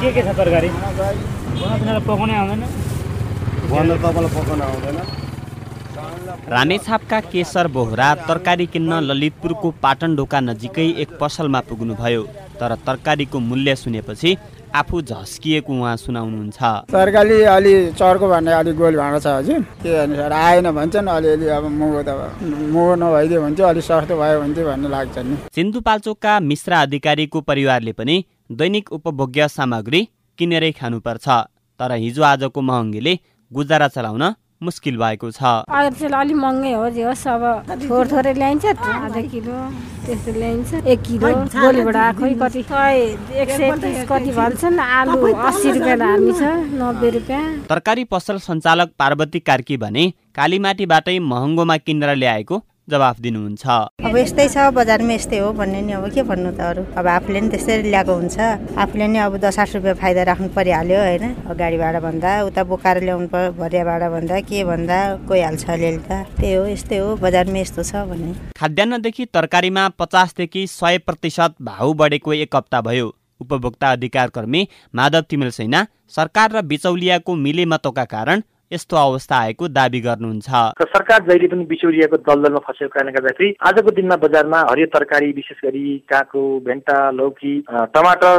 के के छ तरकारी? पकाउनै आउँदैन। भन्दा तपाईँलाई पकाउन आउँदैन। रामेछापका केशर बोहरा तरकारी किन्न ललितपुरको पाटनढोका नजिकै एक पसलमा पुग्नुभयो तर तरकारीको मूल्य सुनेपछि आफू झस्किएको उहाँ सुनाउनुहुन्छ। तरकारी अलि चर्को भन्ने अलिक गोल भाँडा छ हजुर। के अनुसार आएन भन्छन् अलिअलि अब महँगो त महँगो नभइदियो भने चाहिँ अलिक सस्तो भयो भने चाहिँ भन्ने लाग्छ नि। सिन्धुपाल्चोकका मिश्रा अधिकारीको परिवारले पनि दैनिक उपभोग्य सामग्री किनेरै खानुपर्छ। तर हिजो आजको महँगीले गुजारा चलाउन मुस्किल भएको छ। अहिले चाहिँ अलिक महँगै हो जे होस् अब थोर थोरै ल्याइन्छ आधा किलो त्यस्तो ल्याइन्छ एक किलो गोलीबाट खोइ कति? सय एक सय तिस कति भन्छन् आलु अस्सी रुपियाँ हामी छ नब्बे रुपियाँ। तरकारी पसल सञ्चालक पार्वती कार्की भने कालीमाटीबाटै महँगोमा किनेर ल्याएको जवाफ दिनुहुन्छ। अब यस्तै छ बजारमा यस्तै हो भन्ने नि अब के भन्नु त अरू? अब आफूले नि त्यसरी ल्याएको हुन्छ। आफूले नि अब दस आठ रुपियाँ फाइदा राख्नु परिहाल्यो होइन। गाडी भाडा भन्दा उता बोकाएर ल्याउनु पर्यो भरिया भाडा भन्दा के भन्दा गइहाल्छ अलिअलि त। त्यही हो यस्तै हो बजारमा यस्तो छ भन्ने खाद्यान्नदेखि तरकारीमा पचासदेखि सय प्रतिशत भाउ बढेको एक हप्ता भयो। उपभोक्ता अधिकार कर्मी माधव तिमेल सैना सरकार र बिचौलियाको मिलेमतोका कारण यस्तो अवस्था आएको दावी गर्नुहुन्छ। सरकार जहिले पनि बिचौलियाको दलदलमा फँसेको कारणले गर्दाखेरि आजको दिनमा बजारमा हरियो तरकारी विशेष गरी काँक्रो भेन्टा लौकी टमाटर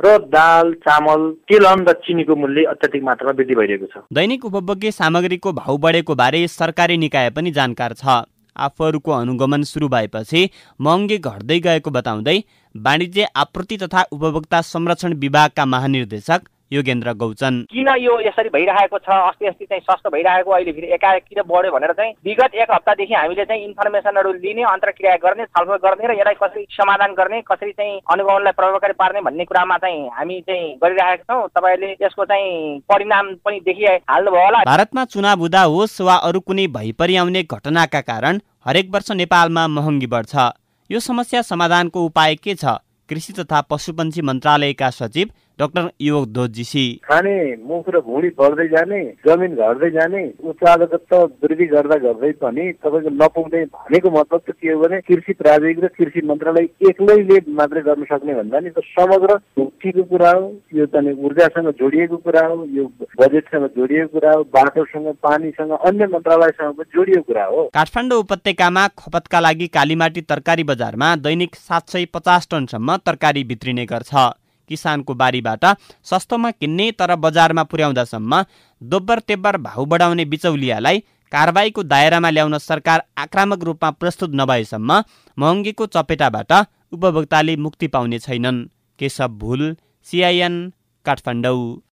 र दाल चामल तेलहन र चिनीको मूल्य अत्याधिक मात्रामा वृद्धि भइरहेको छ। दैनिक उपभोग्य सामग्रीको भाउ बढेको बारे सरकारी निकाय पनि जानकार छ। आफूहरूको अनुगमन सुरु भएपछि महँगी घट्दै गएको बताउँदै वाणिज्य आपूर्ति तथा उपभोक्ता संरक्षण विभागका महानिर्देशक योगेन्द्र गौचन। किन यो यसरी भइरहेको छ? अस्ति अस्ति चाहिँ सस्तो भइरहेको अहिले फेरि एकाएक किन बढ्यो भनेर चाहिँ विगत एक हप्तादेखि हामीले चाहिँ इन्फर्मेसनहरू लिने अन्तर्क्रिया गर्ने छलफल गर्ने र यसलाई कसरी समाधान गर्ने कसरी चाहिँ अनुगमनलाई प्रभावकारी पार्ने भन्ने कुरामा चाहिँ हामी चाहिँ गरिरहेका छौँ। तपाईँहरूले यसको चाहिँ परिणाम पनि देखिहाल्नुभयो होला। भारतमा चुनाव हुँदा होस् वा अरू कुनै भइपरि आउने घटनाका कारण हरेक वर्ष नेपालमा महँगी बढ्छ। यो समस्या समाधानको उपाय के छ? कृषि तथा पशुपन्छी मन्त्रालयका सचिव डाक्टर युवक दोजीसी खाने मुख र भुँडी बढ्दै जाने जमिन घट्दै जाने उत्पादकता वृद्धि गर्दा गर्दै पनि तपाईँको नपुग्ने भनेको मतलब त के हो भने कृषि प्राविधिक र कृषि मन्त्रालय एक्लैले मात्रै गर्न सक्ने भन्दा नि त समग्र मुक्तिको कुरा हो यो चाहिँ ऊर्जासँग जोडिएको कुरा हो यो बजेटसँग जोडिएको कुरा हो बाटोसँग पानीसँग अन्य मन्त्रालयसँग पनि जोडिएको कुरा हो। काठमाडौँ उपत्यकामा खपतका लागि कालीमाटी तरकारी बजारमा दैनिक सात सय पचास टनसम्म तरकारी भित्रिने गर्छ। किसानको बारीबाट सस्तोमा किन्ने तर बजारमा पुर्याउँदासम्म दोब्बर तेब्बर भाउ बढाउने बिचौलियालाई कारवाहीको दायरामा ल्याउन सरकार आक्रामक रूपमा प्रस्तुत नभएसम्म महँगीको चपेटाबाट उपभोक्ताले मुक्ति पाउने छैनन्। केशव भुल सिआइएन काठमाडौँ।